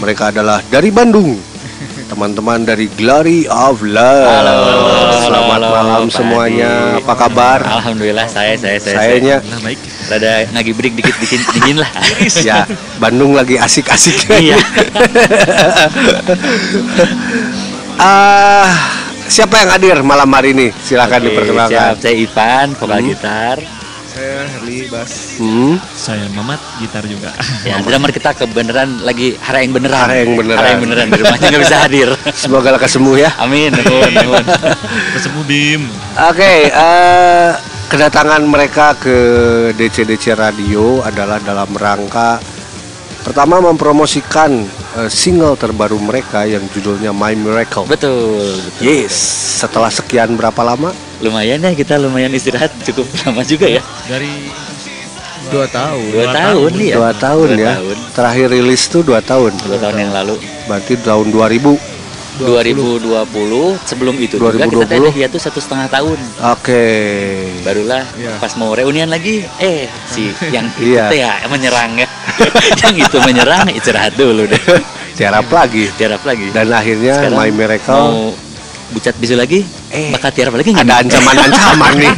Mereka adalah dari Bandung. Teman-teman dari Glory of Love. Halo, Selamat halo, malam Pak semuanya. Adi. Apa kabar? Alhamdulillah saya saya saya. Sayanya Nah, baik. saya. Rada ngagibrik dikit dikit dingin lah. ya Bandung lagi asik-asiknya. Iya. Ah, siapa yang hadir malam hari ini? Silakan Oke, diperkenalkan. siap. Saya Ivan, vokal Hmm. gitar. Saya Herli Bas. Hmm, Saya Mamat gitar juga. Ya, drummer kita kebenaran lagi hara yang beneran. Hara yang beneran. Hara yang beneran di rumahnya nggak bisa hadir. semoga lekas sembuh ya. Amin. Nuhun, nuhun. Ketemu Bim. Oke, eh, kedatangan mereka ke DC-DC Radio adalah dalam rangka pertama mempromosikan eh, single terbaru mereka yang judulnya My Miracle. Betul, betul. Yes, setelah sekian berapa lama? Lumayan ya kita lumayan istirahat cukup lama juga ya. Dari Dua tahun. Dua, Dua tahun, tahun. ya. Dua tahun Dua ya. tahun. Terakhir rilis tuh dua tahun. Dua tahun yang lalu. Berarti tahun 2000. 2020 sebelum itu juga kita 2020. ada hiatus satu setengah tahun Oke. barulah Iya. pas mau reunian lagi eh si yang itu Iya. teh ya menyerang ya yang itu menyerang istirahat dulu deh Tiarap lagi. tiarap lagi Dan akhirnya Sekarang My Miracle mau bucat bisu lagi Eh, bakal tiarap lagi nggak ada ancaman-ancaman nih.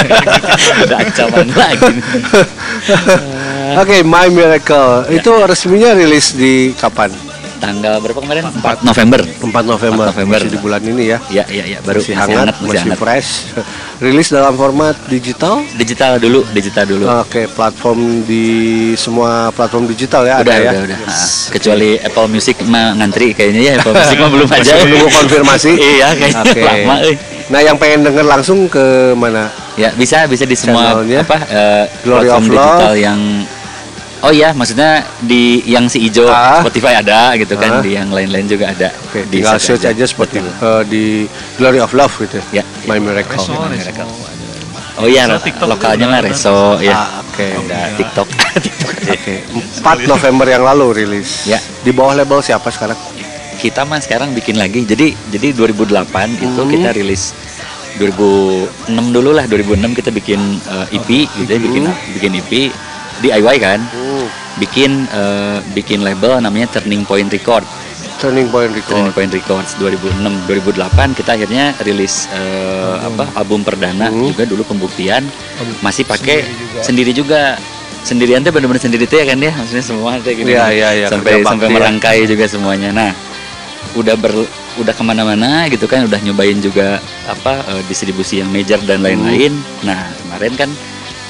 ada ancaman lagi Oke, My Miracle. Ya. Itu resminya rilis di kapan? Tanggal berapa kemarin 4 November 4 November. 4 November. Masih di bulan ini ya. ya ya ya baru Masih hangat, masih, fresh. rilis dalam format digital. digital dulu digital dulu Oke, platform di semua platform digital ya udah ada ya. udah udah Ah, kecuali Apple Music mah ngantri kayaknya ya Apple Music mah belum aja Masih menunggu konfirmasi. iya kayaknya Oke. lama euy. Nah, yang pengen denger langsung ke mana? Ya bisa bisa di semua Channelnya? apa eh, Glory platform of digital Love. yang Oh iya, maksudnya di yang si ijo Ah. Spotify ada gitu kan, Ah. di yang lain-lain juga ada. Oke, Di tinggal search aja seperti Betul. eh, di Glory of Love gitu. Ya, My Miracle. Reso, My Reso. Miracle. Oh iya, Reso, TikTok lokalnya ada. Reso ya. Ah, Oke. Ada TikTok. TikTok. Oke, 4 November yang lalu rilis. Ya. Di bawah label siapa sekarang? Kita mah sekarang bikin lagi. Jadi jadi 2008 itu Hmm. kita rilis 2006 dulu lah 2006 kita bikin eh, EP gitu ya, bikin bikin EP DIY kan. Bikin eh, bikin label namanya Turning Point Record. Turning Point Turning Record. Point Records 2006 2008 kita akhirnya rilis eh, apa album perdana Hmm. juga dulu pembuktian Album masih pakai sendiri juga. sendiri juga sendirian tuh bener-bener sendiri tuh ya kan ya maksudnya semua tuh gini Iya, iya, iya, sampai kerja sampai bakti ya. merangkai juga semuanya nah udah ber udah ke mana-mana gitu kan udah nyobain juga apa eh, distribusi yang major dan lain-lain nah kemarin kan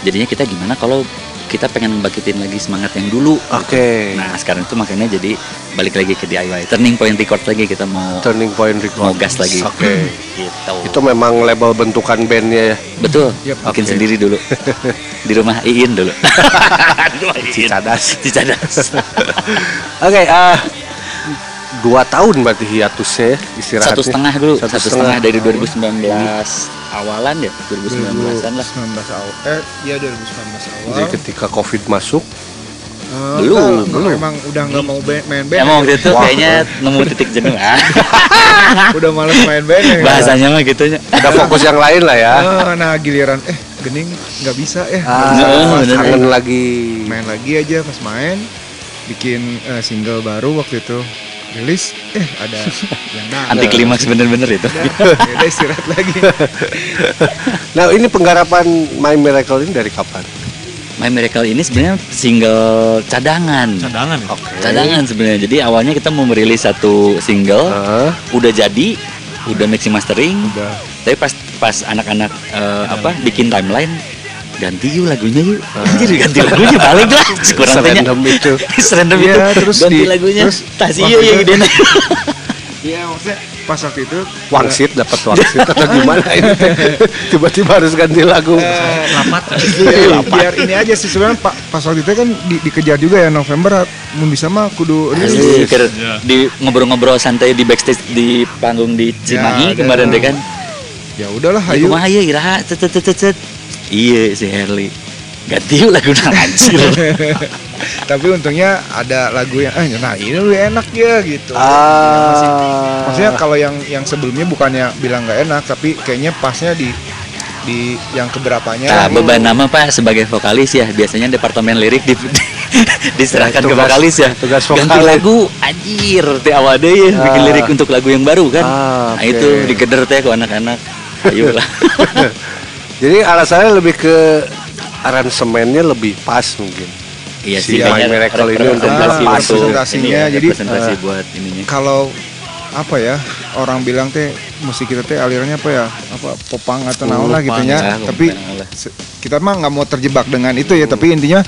jadinya kita gimana kalau kita pengen bangkitin lagi semangat yang dulu Oke. Nah sekarang itu makanya jadi balik lagi ke DIY Turning Point Record lagi kita mau Turning Point Record. mau gas lagi. Oke. Gitu. Itu memang label bentukan bandnya ya. betul. Yap, Bikin oke. sendiri dulu. Di rumah Iin dulu. Cicadas. Cicadas. Oke, ah dua tahun berarti hiatusnya ya, istirahatnya. Satu setengah dulu. Satu Satu, setengah. setengah. dari 2019 awalan ya. 2019an lah. 2019 awal. Eh, iya 2019 awal. Jadi ketika Covid masuk, Eh, Belum, belum. Emang udah nggak mau main band. Emang waktu itu Wah. kayaknya nemu titik jenuh. Ah, udah males main band ya. Bahasanya mah gitu ada fokus yang lain lah ya. Ah, nah giliran eh gening nggak bisa ya. Ah, Bener, bener. kangen lagi. main lagi aja pas main bikin eh, single baru waktu itu rilis eh ada yang nah Anti klimaks bener-bener itu. ya udah istirahat lagi Nah, ini penggarapan My Miracle ini dari kapan? My Miracle ini sebenarnya single cadangan. Cadangan ya. Oke. Cadangan sebenarnya. Jadi awalnya kita mau merilis satu single, Ah, udah jadi, udah mixing mastering. udah Tapi pas pas anak-anak eh, apa bikin timeline ganti yuk lagunya yuk. Anjir ganti lagunya balik lah. Kurang tanya. serandom itu. Serandom Iya, itu. terus ganti di- lagunya. terus Tas iya ya itu- gede iya maksudnya pas waktu itu Wangsit dapat wangsit atau gimana ini? Tiba-tiba harus ganti lagu. eh, Lapat. biar, biar ini aja sih sebenarnya pak pas waktu itu kan di- dikejar juga ya November mau bisa mah kudu rilis Iya. di ngobrol-ngobrol santai di backstage di panggung di Cimahi ada. kemarin deh kan. ya udahlah Ayo ayo ya iraha cet cet cet. Iya si Herli. Ganti yuk lagu anjir. tapi untungnya ada lagu yang eh nah ini lebih enak ya gitu Ah. maksudnya kalau yang yang sebelumnya bukannya bilang nggak enak tapi kayaknya pasnya di di yang keberapanya Nah, beban nama Pak sebagai vokalis ya biasanya departemen lirik di, diserahkan Ya, ke tugas- vokalis ya. tugas Ganti vokalis. lagu anjir teh awal deh ya bikin Ah. lirik untuk lagu yang baru kan. Ah, Nah oke. itu digeder teh ke anak-anak. Ayolah. Jadi alasannya lebih ke aransemennya lebih pas mungkin. iya Si sih My kayaknya Miracle ini untuk representasi pas untuk presentasinya, ini ya, jadi, eh, buat ininya. kalau apa ya orang bilang teh musik kita teh alirannya apa ya apa popang atau naon lah gitu ya ya, tapi se- kita mah nggak mau terjebak dengan itu ya tapi intinya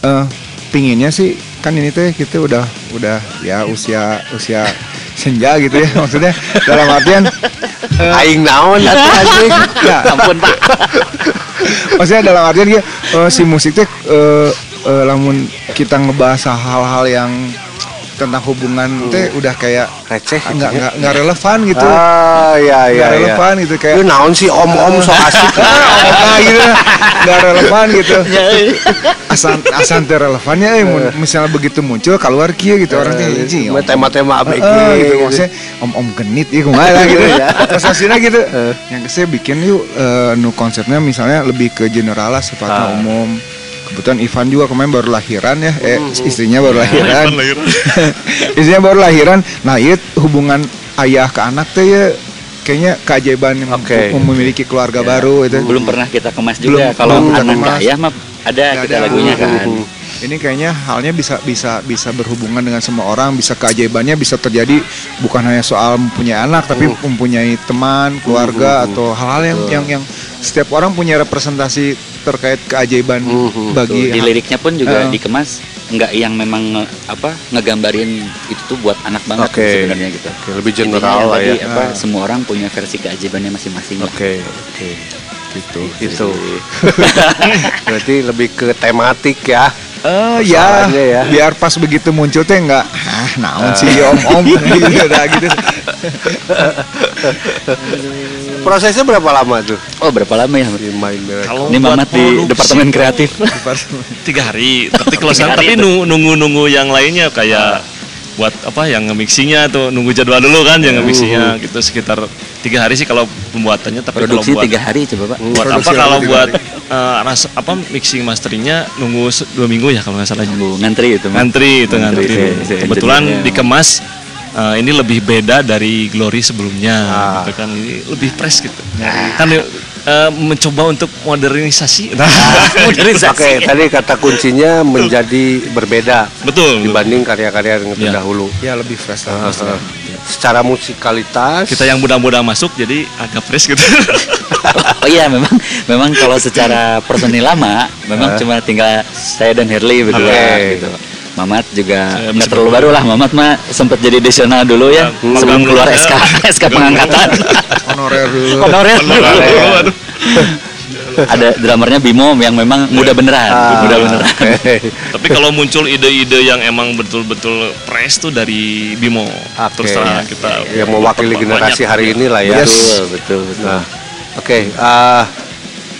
eh pinginnya sih kan ini teh kita udah udah ya usia usia senja gitu ya maksudnya dalam artian eh, Aing naon atuh anjing. ya, Ampun Pak. maksudnya dalam artian dia eh, si musik teh eh, eh, lamun kita ngebahas hal-hal yang tentang hubungan teh udah kayak Receh gitu nggak ya. nggak nggak relevan gitu Ah, iya iya. nggak iya. relevan gitu kayak Lu naon sih om-om so asik. nah gitu nggak relevan gitu Ya, eh. asan asan teh relevannya eh mun- misalnya begitu muncul keluar kia gitu orang teh om- tema-tema ABG Heeh, gitu gitu. maksudnya om om genit ya kumaha lah gitu Iya. prestasinya gitu yang saya bikin yuk eh, nu konsepnya misalnya lebih ke general lah sifatnya Ah. umum kebetulan Ivan juga kemarin baru lahiran ya eh istrinya baru lahiran Ivan lahiran. istrinya baru lahiran nah itu hubungan ayah ke anak teh ya kayaknya keajaiban yang Oke. mem- memiliki keluarga baru itu belum pernah kita kemas Belum- juga kalau belum anak kemas. ayah mah ada Nggak kita ada. lagunya kan. Ini kayaknya halnya bisa bisa bisa berhubungan dengan semua orang bisa keajaibannya bisa terjadi bukan hanya soal mempunyai anak tapi mempunyai teman keluarga atau hal-hal yang yang yang setiap orang punya representasi terkait keajaiban Mhm, bagi Tuh, di liriknya pun juga Eh. dikemas nggak yang memang nge- apa ngegambarin itu tuh buat anak banget Oke. sebenarnya gitu. Oke, lebih general yang lah tadi ya. apa Ah. semua orang punya versi keajaibannya masing-masing lah. Oke, oke. Gitu. Gitu Itu. Berarti lebih ke tematik ya. Oh ya, Persoalannya ya. biar pas begitu muncul teh enggak ah naon sih om om gitu dah gitu. Prosesnya berapa lama tuh? Oh berapa lama ya? Kalau Ini Mamat di departemen kreatif. tiga hari. Tapi kalau tapi itu. nu- nunggu-nunggu yang lainnya kayak buat apa yang nge-mixingnya tuh nunggu jadwal dulu kan yang nge-mixingnya gitu sekitar tiga hari sih kalau pembuatannya tapi Produksi kalau buat tiga hari coba pak. buat apa Produksi kalau tiga buat eh, ras apa mixing masteringnya nunggu dua minggu ya kalau nggak salah Nunggu ngantri itu. Ngantri itu ngantri, Ngantri, dulu. si- si kebetulan engineer-nya. dikemas eh, ini lebih beda dari Glory sebelumnya Ah. gitu kan ini lebih fresh gitu kan eh, mencoba untuk modernisasi nah, Modernisasi. Oke, tadi kata kuncinya menjadi berbeda betul dibanding karya-karya yang Ya. terdahulu. Ya lebih fresh Uh, lah. uh, Secara musikalitas kita yang muda-muda masuk jadi agak fresh gitu Oh iya memang memang kalau secara personil lama memang Ah. cuma tinggal saya dan Herli berdua Oke. gitu. Mamat juga Saya nggak terlalu baru lah. Mamat mah sempat jadi desional dulu ya Ya, sebelum keluar dulu, SK ya. SK pengangkatan. Honorer dulu. Honorer dulu. Ada dramernya Bimo yang memang muda beneran, Ah, muda beneran. oke. tapi kalau muncul ide-ide yang emang betul-betul fresh tuh dari Bimo Oke. terus terang kita yang mewakili banyak. generasi hari ini lah ya. Yes. Betul, betul, betul. Nah, oke. ah,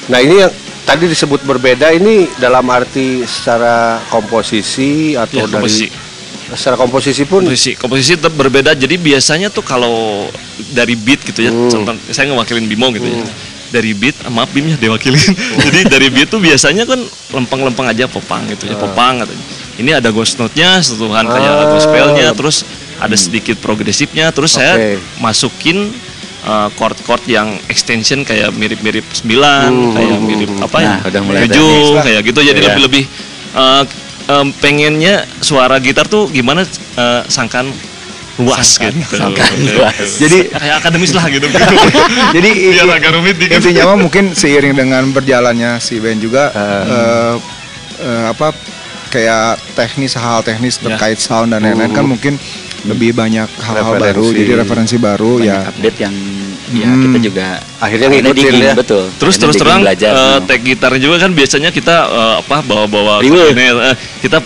nah ini yang tadi disebut berbeda ini dalam arti secara komposisi atau Ya, dari komposisi. secara komposisi pun komposisi komposisi tetap berbeda jadi biasanya tuh kalau dari beat gitu ya Hmm. contoh saya ngewakilin Bimo gitu ya dari beat ah, maaf Bim ya diwakilin jadi dari beat tuh biasanya kan lempeng-lempeng aja popang gitu ya popang katanya ini ada ghost note-nya sentuhan kayak Ah. gospelnya terus ada sedikit progresifnya terus saya Oke. masukin uh, chord-chord yang extension kayak mirip-mirip 9 Hmm. kayak mirip apa ya Nah, udah mulai tujuh teknis lah. kayak gitu jadi Iya. lebih-lebih uh, um, pengennya suara gitar tuh gimana uh, sangkan luas gitu. Sangkan luas. Jadi kayak akademis lah gitu. jadi Biar agak rumit dikit. intinya mah mungkin seiring dengan berjalannya si band juga eh, eh, apa kayak teknis hal teknis Ya. terkait sound dan lain-lain kan mungkin lebih banyak hal-hal baru Referensi. jadi referensi baru Banyak ya update yang ya Hmm. kita juga Akhirnya ngikutin digging, ya. betul. Terus Akhirnya terus terang belajar. eh, semua. tag gitar juga kan biasanya kita eh, apa bawa-bawa ini, eh, kita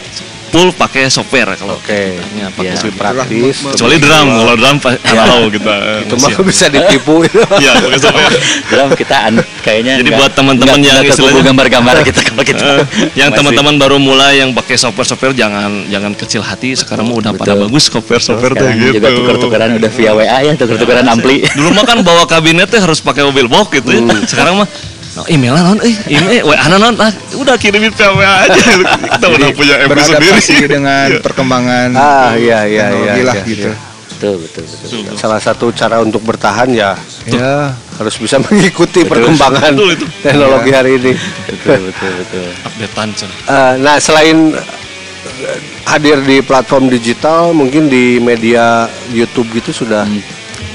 full pakai software kalau Oke. gitarnya pakai Iya. lebih software. praktis. Kecuali drum, kalau drum pa- analog gitu. eh, Itu mah masih- bisa ditipu. Iya, pakai software. Drum kita an, kayaknya Jadi buat teman-teman yang istilahnya- gambar-gambar kita kalau kita Eh, yang teman-teman baru mulai yang pakai software-software jangan jangan kecil hati sekarang mah udah pada bagus software-software tuh gitu. juga tuker-tukeran udah via WA ya tuker-tukeran ampli Dulu mah kan bawa kabinetnya harus pakai mobil box gitu ya. Sekarang mah Nah, email non, eh, email, WA non, ah, udah kirimin via WA aja. Kita udah punya MB sendiri. dengan perkembangan Ah, iya, iya, teknologi iya, lah iya, gitu. iya. betul betul betul, betul. Salah satu cara untuk bertahan ya Ya, harus bisa mengikuti perkembangan Betul itu. teknologi hari ini. betul betul betul Updatean. Eh, nah selain eh, hadir di platform digital, mungkin di media YouTube gitu sudah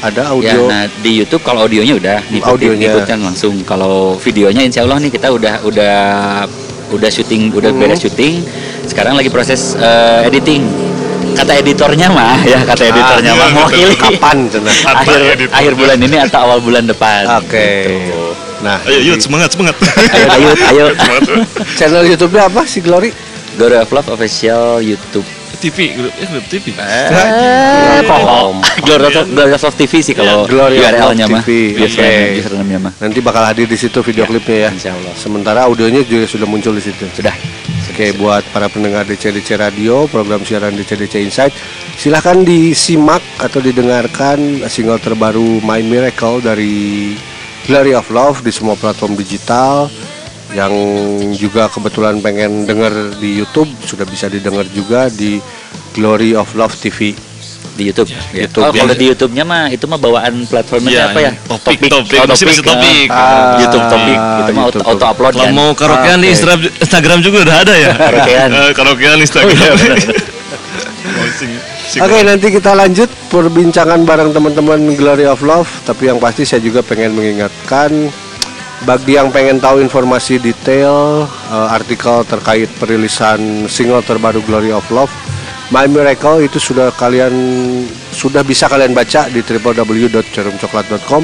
ada Ya, audio. nah di YouTube kalau audionya udah ngikutin, Audionya. ngikutin langsung. Kalau videonya Insya Allah nih kita udah udah udah syuting, udah Hmm. beres syuting. Sekarang lagi proses eh, editing. Kata editornya mah ya, kata Ah, editornya iya, mah mewakili Kapan akhir editor. akhir bulan ini atau awal bulan depan. Oke. Gitu. Nah, Ayo, yuk semangat, semangat. Ayo, ayo, ayo. Semangat. channel YouTube-nya apa sih Glory? Glory of Love official YouTube. TV, grup, eh, grup TV. Eh, Kom. Glory of, Glory of TV sih kalau Ya, Glory of. TV. Oke. username-nya mah. Nanti bakal hadir di situ video klipnya ya. Insya Allah. Sementara audionya juga sudah muncul di situ. Sudah. Oke, buat para pendengar DCDC Radio, program siaran DCDC Insight, silahkan disimak atau didengarkan single terbaru My Miracle dari Glory of Love di semua platform digital. Yang juga kebetulan pengen denger di YouTube sudah bisa didengar juga di Glory of Love TV. di YouTube. Ya. YouTube, oh, kalau ya. di YouTube-nya mah itu mah bawaan platformnya Iya, apa ya? Topik, topik, Oh, masih masih topik. Ah, YouTube topik. Ah, Itu mah auto, YouTube. auto upload Kalau kan. mau karaokean di Oke. Instagram, Instagram juga udah ada ya. Karaokean. Eh, karaokean Instagram. Oh, iya, Oke, nanti kita lanjut perbincangan bareng teman-teman Glory of Love. Tapi yang pasti saya juga pengen mengingatkan bagi yang pengen tahu informasi detail eh, artikel terkait perilisan single terbaru Glory of Love, My Miracle itu sudah kalian sudah bisa kalian baca di www.cerumcoklat.com.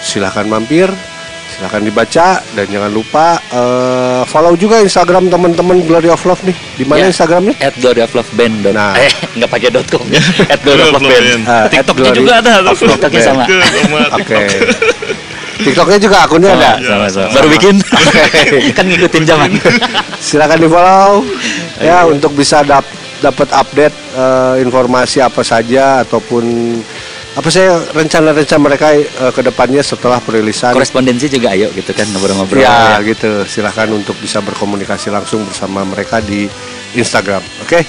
Silahkan mampir, silahkan dibaca dan jangan lupa eh, follow juga Instagram teman-teman Glory of Love nih. Di mana Ya. Instagramnya? At Glory of Love Band. dot- Nah. Eh, nggak pakai dot .com. At Glory of Love Band. Ah, TikToknya juga Glory ada. of Love TikToknya sama. Oke. TikTok. TikToknya juga akunnya ada. Sama, sama. Baru bikin. kan ngikutin zaman. Silakan di follow ya untuk bisa dap dapat update eh, informasi apa saja ataupun apa saya rencana-rencana mereka eh, ke depannya setelah perilisan. Korespondensi juga ayo gitu kan ngobrol-ngobrol. Ya, gitu. Silahkan untuk bisa berkomunikasi langsung bersama mereka di Instagram. Oke.